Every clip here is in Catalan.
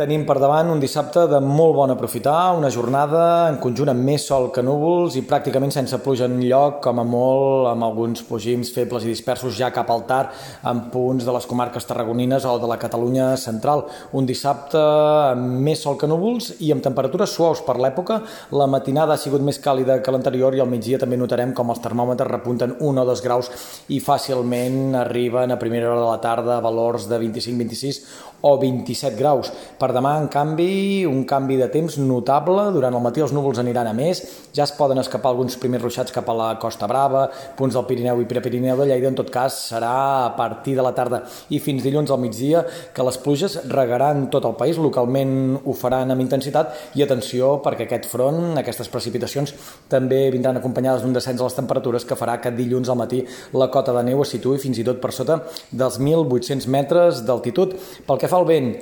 Tenim per davant un dissabte de molt bon aprofitar, una jornada en conjunt amb més sol que núvols i pràcticament sense pluja en lloc, com a molt, amb alguns pogims febles i dispersos ja cap al tard, en punts de les comarques tarragonines o de la Catalunya central. Un dissabte amb més sol que núvols i amb temperatures suaus per l'època. La matinada ha sigut més càlida que l'anterior i al migdia també notarem com els termòmetres repunten 1 o 2 graus i fàcilment arriben a primera hora de la tarda valors de 25, 26 o 27 graus. Per per demà, en canvi, un canvi de temps notable. Durant el matí els núvols aniran a més. Ja es poden escapar alguns primers ruixats cap a la Costa Brava, punts del Pirineu i Prepirineu de Lleida. En tot cas, serà a partir de la tarda i fins dilluns al migdia que les pluges regaran tot el país. Localment ho faran amb intensitat i atenció perquè aquest front, aquestes precipitacions, també vindran acompanyades d'un descens de les temperatures que farà que dilluns al matí la cota de neu es situï fins i tot per sota dels 1.800 metres d'altitud. Pel que fa al vent,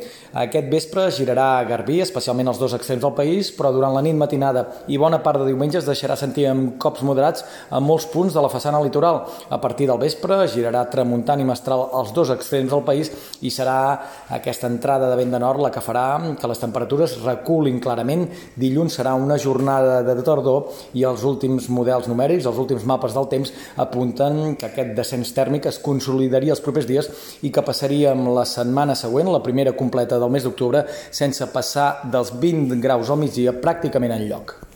aquest vespre vespre girarà a Garbí, especialment als dos extrems del país, però durant la nit matinada i bona part de diumenge es deixarà sentir amb cops moderats a molts punts de la façana litoral. A partir del vespre girarà tramuntant i mestral als dos extrems del país i serà aquesta entrada de vent de nord la que farà que les temperatures reculin clarament. Dilluns serà una jornada de tardor i els últims models numèrics, els últims mapes del temps, apunten que aquest descens tèrmic es consolidaria els propers dies i que passaríem la setmana següent, la primera completa del mes d'octubre, sense passar dels 20 graus al migdia pràcticament en lloc.